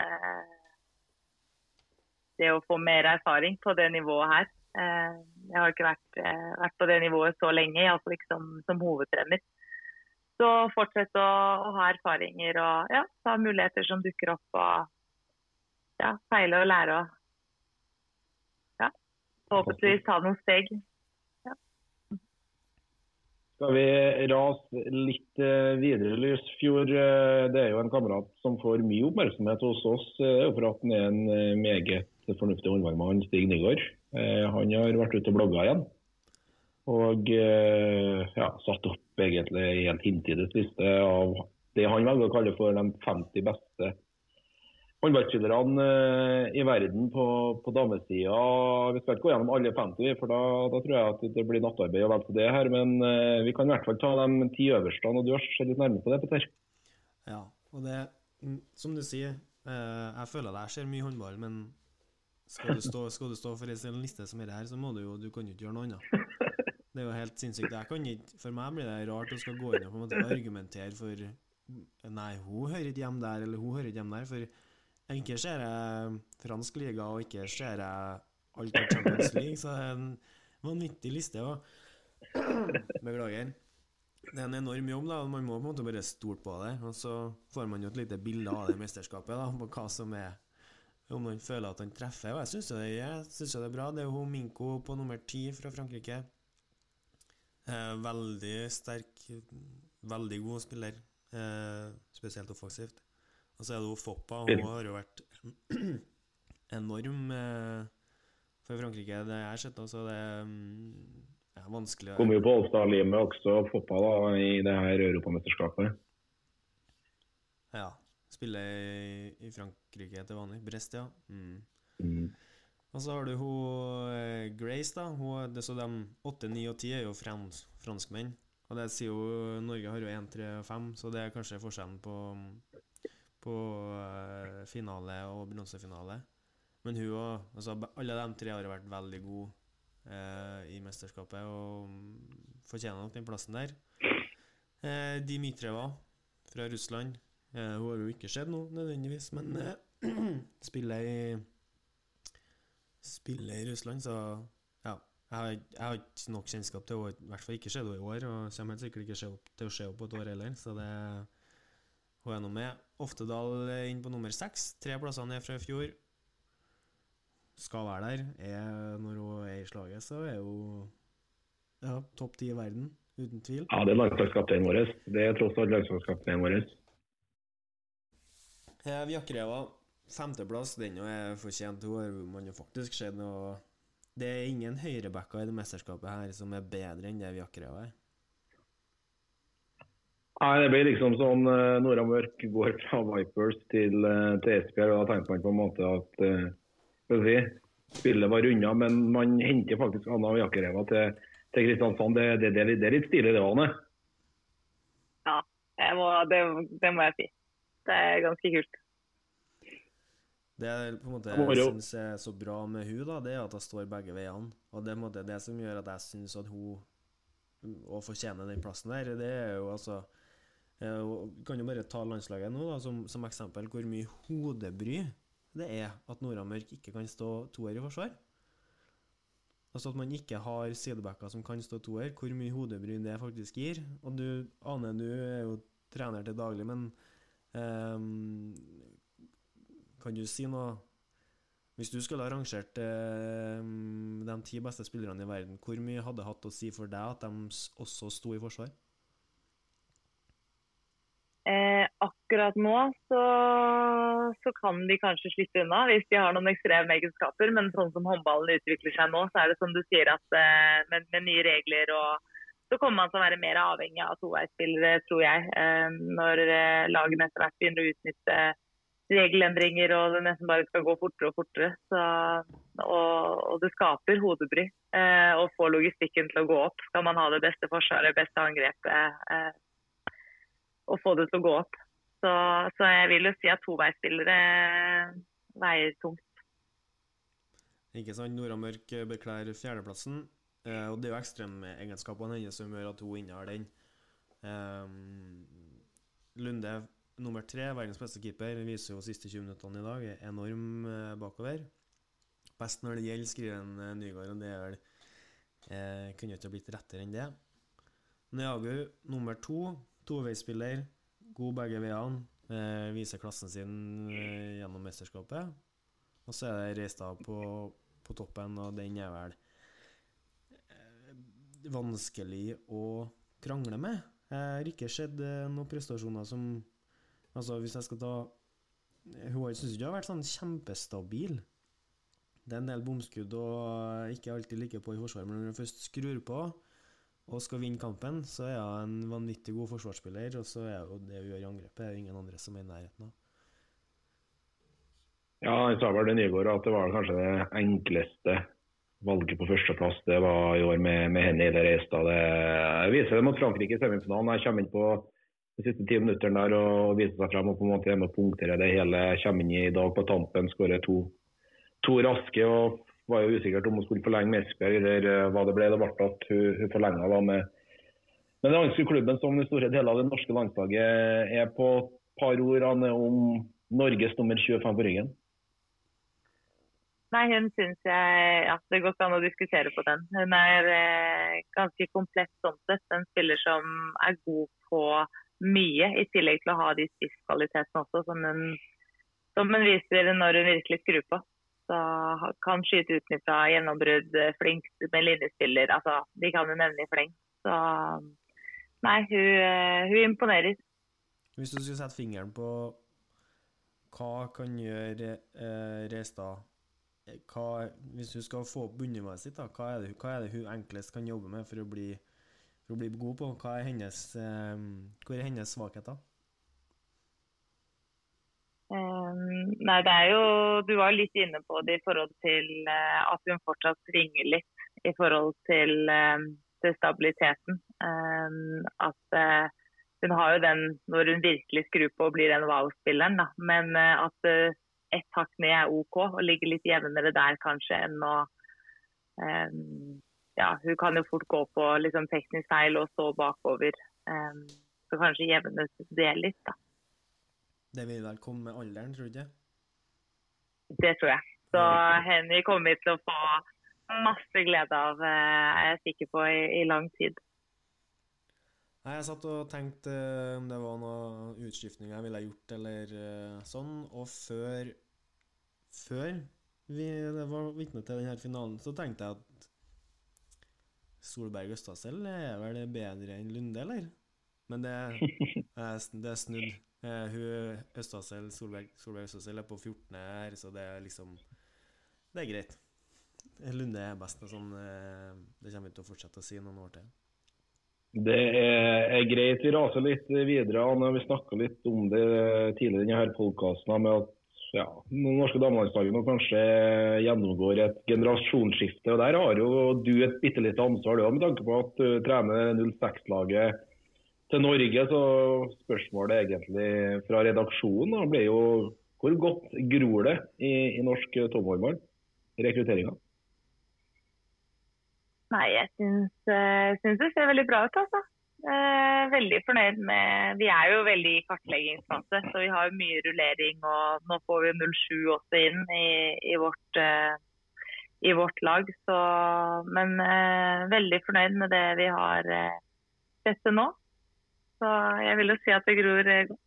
det å få mer erfaring på det nivået her jeg har ikke vært, eh, vært, på det nivået så lenge, iallfall ikke som, som hovedtrener. Så fortsett å, å, ha erfaringer og ja, ta muligheter som dukker opp. og ja, Feile og lære og ja, forhåpentligvis ta noen steg. Skal vi rase litt eh, videre, Lysfjord. Eh, det er jo en kamerat som får mye oppmerksomhet hos oss. Jo for at han er en meget fornuftig håndballmann, Stig Nygaard. Eh, han har vært ute og blogga igjen. Og eh, ja, satt opp egentlig en hintidig liste av det han velger å kalle for de 50 beste håndballspillerne eh, i verden på, på damesida. Vi skal ikke gå gjennom alle 50, for da, da tror jeg at det blir nattarbeid å til det her. Men vi kan i hvert fall ta de ti øverste. og Du har sett litt nærmere på det, Petter? Ja, og det, mm, som du sier, jeg føler jeg ser mye håndball, men skal du stå, skal du stå for en liste som er her, så må du jo Du kan jo ikke gjøre noe annet. Det er jo helt sinnssykt. Ikke, for meg blir det rart å skal gå inn og på en måte argumentere for Nei, hun hører ikke hjemme der, eller hun hører ikke hjemme der. For ikke ser jeg fransk liga, og ikke ser jeg alt av Champions League, så det er en vanvittig liste. Og Beklager. Det er en enorm jobb, da. Man må på en måte bare stole på det. Og så får man jo et lite bilde av det mesterskapet, da, på hva som er om man føler at han treffer. Og jeg syns det, det, er bra. Det er jo Minko på nummer ti fra Frankrike. Eh, veldig sterk, veldig god spiller. Eh, spesielt offensivt. Og så er det jo Foppa. Hun har jo vært <clears throat> enorm eh, for Frankrike, det jeg har sett. Altså, det er vanskelig Kommer jo på Allstar-limet også, Foppa, da, i det her europamesterskapet. Ja. Spiller i, Frankrike til vanlig. Brest, ja. Mm. Mm. Og så har du hun eh, Grace, da. Hun, det, så de 8, 9 og 10 er jo frans, franskmenn. Og det sier jo Norge har jo 1, 3 og 5, så det er kanskje forskjellen på, på uh, finale og bronsefinale. Men hun òg altså, Alle de tre har vært veldig gode eh, i mesterskapet og mm, fortjener nok den plassen der. Eh, Dimitreva fra Russland. Eh, hun har jo ikke skjedd nå, nødvendigvis, men eh, <clears throat> spiller i Spiller i Russland, så ja. Jeg har, ikke nok kjennskap til henne, i hvert fall ikke sett henne i år, og kommer helt sikkert ikke til å se henne på et år heller, så det hun er nå med. Oftedal inn på nummer seks. Tre plasser ned fra i fjor. Skal være der. Er, når hun er i slaget, så er hun ja, topp ti i verden, uten tvil. Ja, det er landslagskapteinen vår. Det er tross alt landslagskapteinen vår. Vjakreva, femteplass, den er fortjent. Hun har man jo faktisk sett noe Det er ingen høyrebacker i det mesterskapet her som er bedre enn det Vjakreva er. Nei, Det blir liksom sånn uh, Nora Mørk går fra Vipers til, uh, til Esbjerg. og Da tenker man på en måte at uh, si, spillet var unna, men man henter faktisk Anna og Jakkereva til, til Kristiansand. Det, det, det, det, er litt stilig, det, Anne? Ja, må, det, det, må jeg si. Det er ganske kult. Det er på en måte jeg syns er så bra med hun da, det er at hun står begge veiene. Og Det er på en måte det som gjør at jeg syns at hun å fortjene den plassen der, det er jo altså vi kan jo bare ta landslaget nå da, som, som, eksempel hvor mye hodebry det er at Nora Mørk ikke kan stå toer i forsvar. Altså at man ikke har sidebacker som kan stå toer. Hvor mye hodebry det faktisk gir. Og du, Ane, du er jo trener til daglig, men um, kan du si noe Hvis du skulle ha rangert um, de ti beste spillerne i verden, hvor mye hadde hatt å si for deg at de også sto i forsvar? Eh, akkurat nå så, så, kan de kanskje slippe unna hvis de har noen ekstreme egenskaper. Men sånn som håndballen utvikler seg nå, så er det som du sier at eh, med, med, nye regler og så kommer man til å være mer avhengig av toveisspillere, tror jeg. Eh, når eh, lagene etter hvert begynner å utnytte regelendringer og det nesten bare skal gå fortere og fortere. Så, og, og, det skaper hodebry eh, å få logistikken til å gå opp. Skal man ha det beste forsvaret, beste angrepet eh, å få det til å gå opp. Så, så jeg vil jo si at toveisspillere veier tungt. Ikke sant. Nora Mørk beklær fjerdeplassen. Eh, og det er jo ekstremegenskapene hennes som gjør at hun innehar den. Eh, Lunde nummer tre, verdens beste keeper, viser jo siste 20 minuttene i dag, enorm eh, bakover. Best når det gjelder, skriver en eh, Nygaard, og det er vel eh, Kunne ikke blitt rettere enn det. Neagu nummer to, Toveisspiller, god begge veiene. Eh, viser klassen sin eh, gjennom mesterskapet. Og så er det Reistad på, på, toppen, og den er vel eh, vanskelig å krangle med. Jeg har ikke sett eh, noen prestasjoner som Altså, hvis jeg skal ta Hun syns ikke hun har vært sånn kjempestabil. Det er en del bomskudd og ikke alltid like på i forsvaret, men når hun først skrur på, og skal vinne kampen, så er hun en vanvittig god forsvarsspiller. Og så er jo det hun gjør i angrepet, er jo ingen andre som er i nærheten av. Ja, jeg sa vel det Nygaard at det var kanskje det enkleste valget på førsteplass. Det var i år med, med henne i det Reistad. Det viser det mot Frankrike i semifinalen. Jeg kommer inn på de siste ti minuttene der og viser seg frem og på en måte er punktere det hele. Kommer inn i dag på tampen, skårer to, to raske. og var jo usikkert om hun skulle forlenge med Esbjerg eller uh, hva det ble. Det ble at hun, hun forlenga med, med den danske klubben som i store deler av det norske landslaget er på et par ord om Norges nummer 25 på ryggen. Nei, hun syns jeg at Det går ikke an å diskutere på den. Hun er eh, ganske komplett sånn sett. En spiller som er god på mye, i tillegg til å ha de spisskvalitetene også, som hun, som hun viser når hun virkelig skrur på. Så kan skyte utenfra, gjennombrudd, flink med linjespiller. Altså, de kan jo nevne i. Så nei, hun, hun, imponerer. Hvis du skulle sette fingeren på hva kan gjøre eh, Reistad hva, Hvis du skal få opp bunnivået sitt, da, hva, er det, hva er det hun enklest kan jobbe med for å bli, for å bli god på? Hva er hennes, eh, hvor er hennes svakheter? Um, nei, det er jo Du var litt inne på det i forhold til uh, at hun fortsatt svinger litt i forhold til, uh, til stabiliteten. Um, at uh, hun har jo den når hun virkelig skrur på og blir den wow-spilleren, Men at ett hakk ned er OK, og ligger litt jevnere der kanskje enn å ja, hun kan jo fort gå på liksom, teknisk feil og stå bakover. Så kanskje jevnes det litt, da. Det vil vel komme med alderen, tror du ikke? Det tror jeg. Så Henny kommer vi til å få masse glede av, er jeg sikker på, i, i lang tid. Nei, Jeg satt og tenkte uh, om det var noen utskiftninger jeg ville gjort eller uh, sånn. Og før, før vi var vitne til denne finalen, så tenkte jeg at Solberg Østasel er vel bedre enn Lunde, eller? Men det, <laughs> det er snudd. Uh, hun Østasel, Solberg, Solberg Østasel er på 14. her, så det er liksom Det er greit. Lunde er best. Sånn, det kommer vi til å fortsette å si noen år til. Det er, greit. Vi raser litt videre. Anne. Vi snakka litt om det tidligere i denne podkasten med at norske damelandslaget kanskje gjennomgår et generasjonsskifte. og Der har jo du et bitte lite ansvar, med tanke på at du trener 06-laget til Norge. Så spørsmålet egentlig fra redaksjonen blir jo hvor godt gror det i, i norsk toppfotball? Rekrutteringa? Nei, jeg syns, uh, syns, det ser veldig bra ut, altså. Uh, veldig fornøyd med Vi er jo veldig i kartleggingsfase, så vi har mye rullering. Og nå får vi 07 også inn i, i, vårt, uh, i vårt, lag. Så, men veldig fornøyd med det vi har sett til nå. Så jeg vil jo si at det gror godt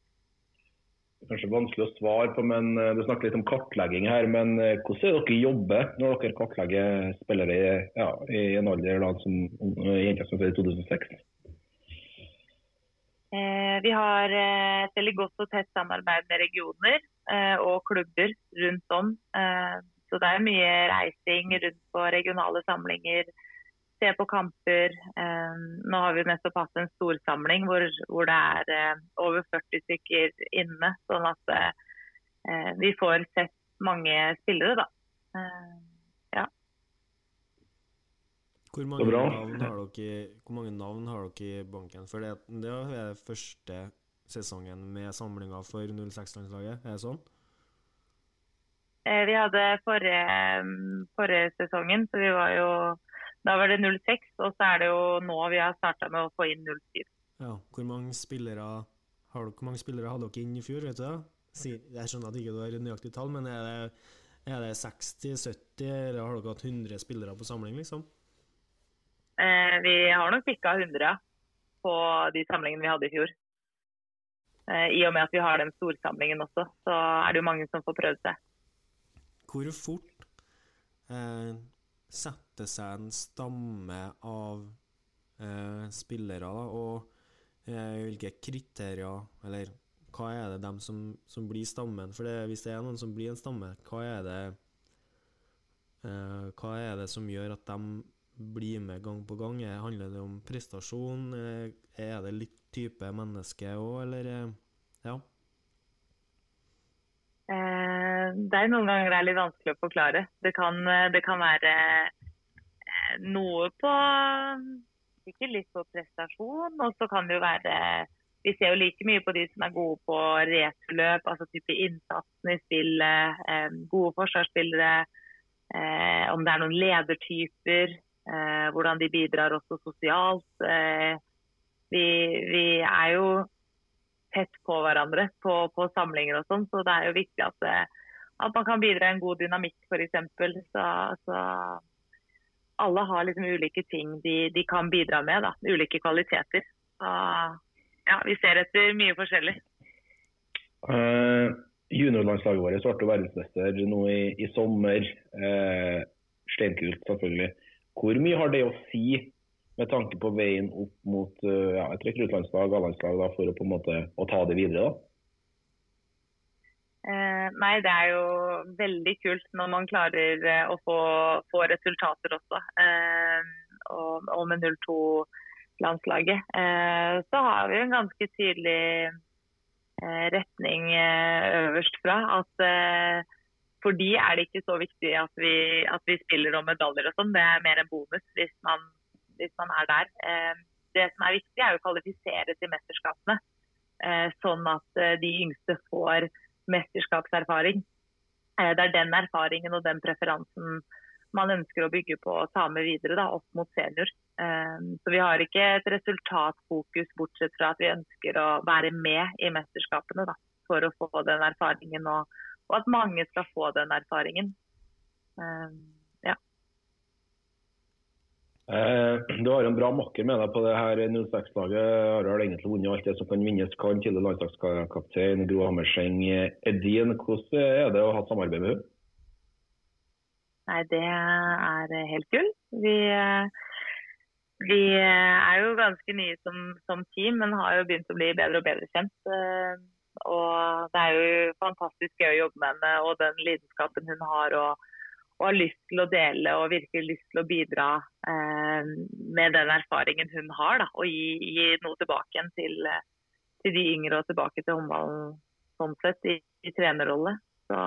kanskje vanskelig å svare på, men eh, Du snakker litt om kartlegging her. men eh, Hvordan er dere jobber når dere kartlegger spillere i, ja, i en alder da, som jenter som er i 2006? Eh, vi har eh, et veldig godt og tett samarbeid med regioner eh, og klubber rundt om. Eh, så det er mye reising rundt på regionale samlinger se på kamper. Eh, nå har vi nettopp hatt en storsamling hvor, hvor det er eh, over 40 stykker inne. Sånn at eh, vi får sett mange spillere, da. ja. Hvor mange, navn har dere, hvor mange navn har dere i banken? For det, det er første sesongen med samlinga for 06-landslaget, er det sånn? Vi hadde forrige, forrige sesongen, så vi var jo da var det 06, og så er det jo nå vi har starta med å få inn 07. Ja, hvor mange spillere har dere, hvor mange spillere hadde dere inn i fjor? vet du det? Jeg skjønner at ikke du har nøyaktig tall, men er det, er det 60-70, eller har dere hatt 100 spillere på samling? liksom? Eh, vi har nok pikka 100 på de samlingene vi hadde i fjor. Eh, I og med at vi har den storsamlingen også, så er det jo mange som får prøvd seg. Hvor fort eh, setter seg en stamme av eh, spillere, da, og eh, hvilke kriterier Eller hva er det dem som, som blir stammen? For det, hvis det er noen som blir en stamme, hva er det eh, Hva er det som gjør at de blir med gang på gang? Handler det om prestasjon? Eh, er det litt type menneske òg, eller eh, Ja. Eh, det er noen ganger det er litt vanskelig å forklare. Det kan, eh, det kan være eh, noe på Sikkert litt på prestasjon, og så kan det jo være Vi ser jo like mye på de som er gode på returløp, altså type innsatsen i spillet, gode forsvarsspillere. Om det er noen ledertyper, hvordan de bidrar også sosialt. Vi, vi er jo tett på hverandre på, på samlinger og sånn. Så det er jo viktig at, eh, at man kan bidra i en god dynamikk, f.eks. Så, så alle har liksom ulike ting de, de, kan bidra med. da, Ulike kvaliteter. Så ja, vi ser etter mye forskjellig. Uh, juniorlandslaget vårt ble verdensmester nå i, i sommer. Uh, Steinkult, selvfølgelig. Hvor mye har det å si med tanke på veien opp mot uh, ja, et rekruttlandslag, A-landslag, for å på en måte å ta det videre? da? Eh, nei, det er jo veldig kult når man klarer eh, å få, få resultater også. Eh, og, og, med 02-landslaget. Eh, så har vi en ganske tydelig retning øverst fra. At for de er det ikke så viktig at vi, at vi spiller om medaljer og sånn. Det er mer en bonus hvis man hvis man er der. Det som er viktig, er å kvalifisere til mesterskapene. Sånn at de yngste får mesterskapserfaring. Det er den erfaringen og den preferansen man ønsker å bygge på og ta med videre da, opp mot senior. Um, så vi har ikke et resultatfokus bortsett fra at vi ønsker å være med i mesterskapene da, for å få den erfaringen, og, at mange skal få den erfaringen. Eh, <clears throat> du har en bra makker med deg på det her 06-laget. Har egentlig vunnet alt det som kan vinnes. Kan tidligere landslagskaptein Gro Hammerseng Edin. Hvordan er det å ha samarbeid med henne? Nei, det er helt gull. Vi, vi, er jo ganske nye som, som, team, men har jo begynt å bli bedre og bedre kjent. Og det er jo fantastisk gøy å jobbe med henne og den lidenskapen hun har. og, og har lyst til å dele og virkelig lyst til å bidra eh, med den erfaringen hun har. Da, og gi, gi, noe tilbake igjen til, til, de yngre og tilbake til håndballen sånn sett, i, i trenerrolle. Så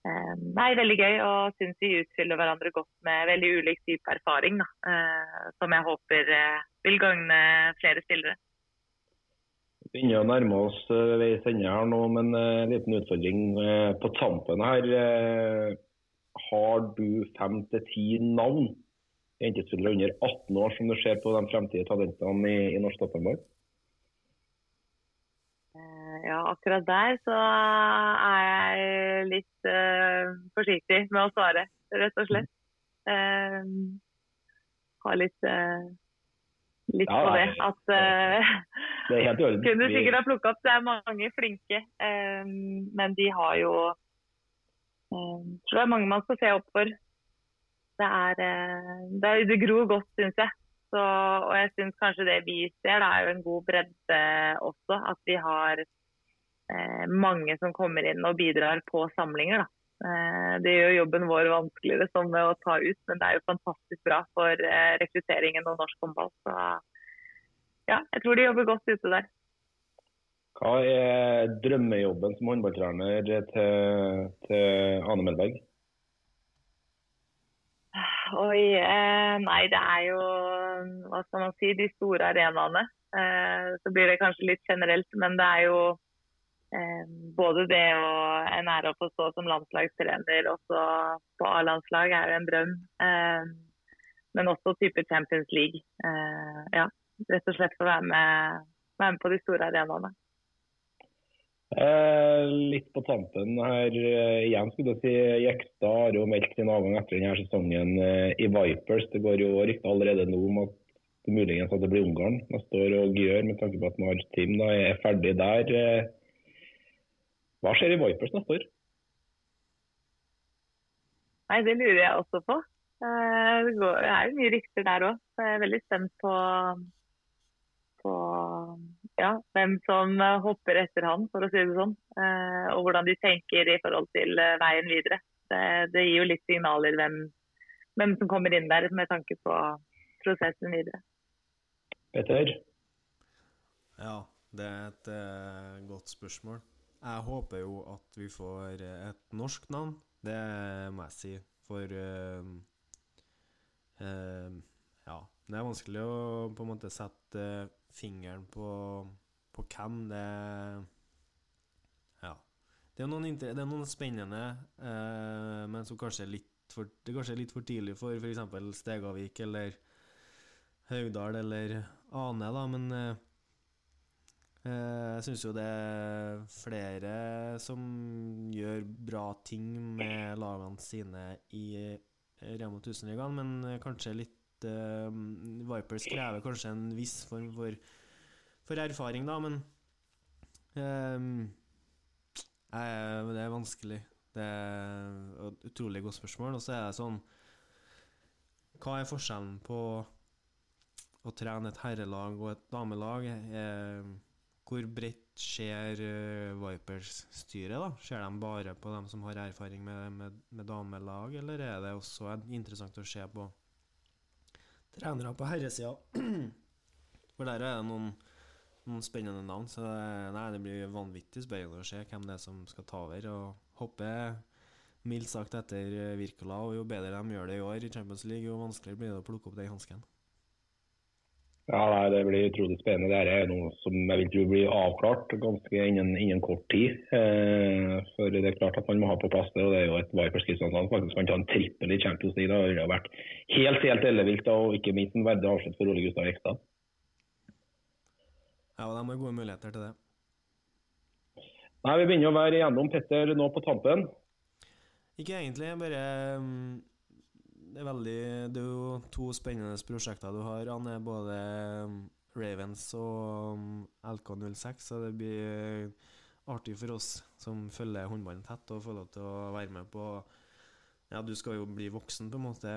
Eh, nei, veldig gøy og syns vi utfyller hverandre godt med veldig ulik type erfaring. Da, eh, som jeg håper eh, vil gagne flere spillere. Vi begynner å nærme oss veis ende her nå, men en liten utfordring på tampen her. Har du fem til ti navn jentespillere under 18 år som du ser på de fremtidige talentene i, i norsk toppfotball? ja, akkurat der så er jeg litt uh, forsiktig med å svare, rett og slett. Uh, har litt uh, litt ja, på det. At det helt <laughs> kunne sikkert ha plukka opp. Det er mange flinke, men de har jo Jeg tror det er mange man skal se opp for. Det er, det, er, det gror godt, syns jeg. Så, og jeg syns kanskje det vi ser, det er jo en god bredde også. At vi har Eh, mange som kommer inn og bidrar på samlinger. Eh, det gjør jobben vår vanskeligere som med å ta ut, men det er jo fantastisk bra for eh, rekrutteringen og norsk håndball. Så ja, jeg tror de jobber godt ute der. Hva er drømmejobben som håndballtrener til, til Ane Melberg? Oi, eh, nei det er jo hva skal man si, de store arenaene. Eh, så blir det kanskje litt generelt, men det er jo Eh, både det å en ære å få stå som landslagstrener også på A-landslag er jo en drøm. Eh, men også type Champions League. Eh, ja, rett og slett få være med, være med på de store arenaene. Eh, litt på tampen her eh, igjen, skulle jeg si. Jekstad har jo meldt sin avgang etter denne sesongen eh, i Vipers. Det går jo rykter allerede nå om at det muligens at det blir Ungarn neste år og gjør, med tanke på at Mars Team da er ferdig der. Hva skjer i Vipers neste år? Nei, Det lurer jeg også på. Det, går, det er jo mye rykter der òg. Jeg er veldig spent på, på ja, hvem som hopper etter han, for å si det sånn. Eh, og hvordan de tenker i forhold til eh, veien videre. Det, det gir jo litt signaler hvem, hvem, som kommer inn der med tanke på prosessen videre. Petter? Ja, det er et uh, godt spørsmål. Jeg håper jo at vi får et norsk navn, det må jeg si. For uh, uh, ja, det er vanskelig å på en måte sette fingeren på, på hvem det Ja. Det er noen, det er noen spennende, eh, men som kanskje er litt for, det er kanskje litt for tidlig for f.eks. Stegavik eller Haugdal eller Ane, da, men Eh, jeg syns jo det er flere som gjør bra ting med lagene sine i Rema 1000-ligaen, men kanskje litt uh, Vipers krever kanskje en viss form for, for erfaring, da, men uh, Det er vanskelig. Det er et utrolig godt spørsmål. Og så er det sånn Hva er forskjellen på å trene et herrelag og et damelag? Er, hvor bredt ser uh, Vipers-styret? da? Ser de bare på dem som har erfaring med, med, med, damelag, eller er det også interessant å se på trenere på herresida? <clears throat> For der er det noen, noen spennende navn. Så det, nei, det blir vanvittig spennende å se hvem det er som skal ta over. Og hopper mildt sagt etter Wirkola, og jo bedre de gjør det i år i Champions League, jo vanskeligere blir det å plukke opp den hansken. Ja, nei, Det blir utrolig spennende. Det er noe som jeg vil tro blir avklart ganske innen, innen kort tid. Eh, for Det er klart at man må ha på plass det. og Det er jo et Vipers Kristiansand faktisk kan ta en trippel i Champions League. Det har vært helt helt ellevilt, og ikke minst en verdig avslutt for Ole Gustav Ekstad. Ja, og de har gode muligheter til det. Nei, Vi begynner å være igjennom Petter nå på tampen. Ikke egentlig, bare um, Det er veldig Det er jo to spennende prosjekter du har. Han er både um, Ravens og um, LK06, så det blir artig for oss som følger håndballen tett, og får lov til å være med på Ja, du skal jo bli voksen, på en måte,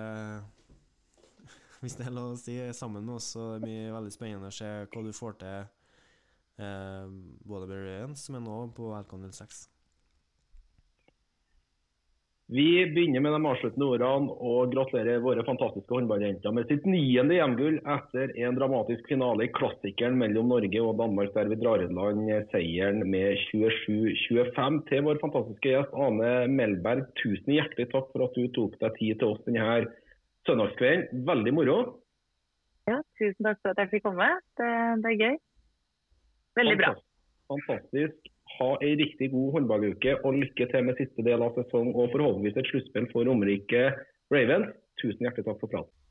<laughs> hvis det er lov å si, sammen med oss. Så det blir veldig spennende å se hva du får til Eh, både med Ravens, men òg på LK06. Vi begynner med de avsluttende ordene og gratulerer våre fantastiske håndballjenter med sitt niende hjemgull etter en dramatisk finale i klassikeren mellom Norge og Danmark, der vi drar i land seieren med 27-25. Til vår fantastiske gjest Ane Melberg, tusen hjertelig takk for at du tok deg tid til oss denne søndagskvelden. Veldig moro. Ja, tusen takk for at jeg fikk komme. Det, det er gøy. Veldig bra. Fantastisk. Ha ei riktig god håndballuke og lykke til med siste del av sesong og forhåpentligvis et sluttspill for Romerike Ravens. Tusen hjertelig takk for praten.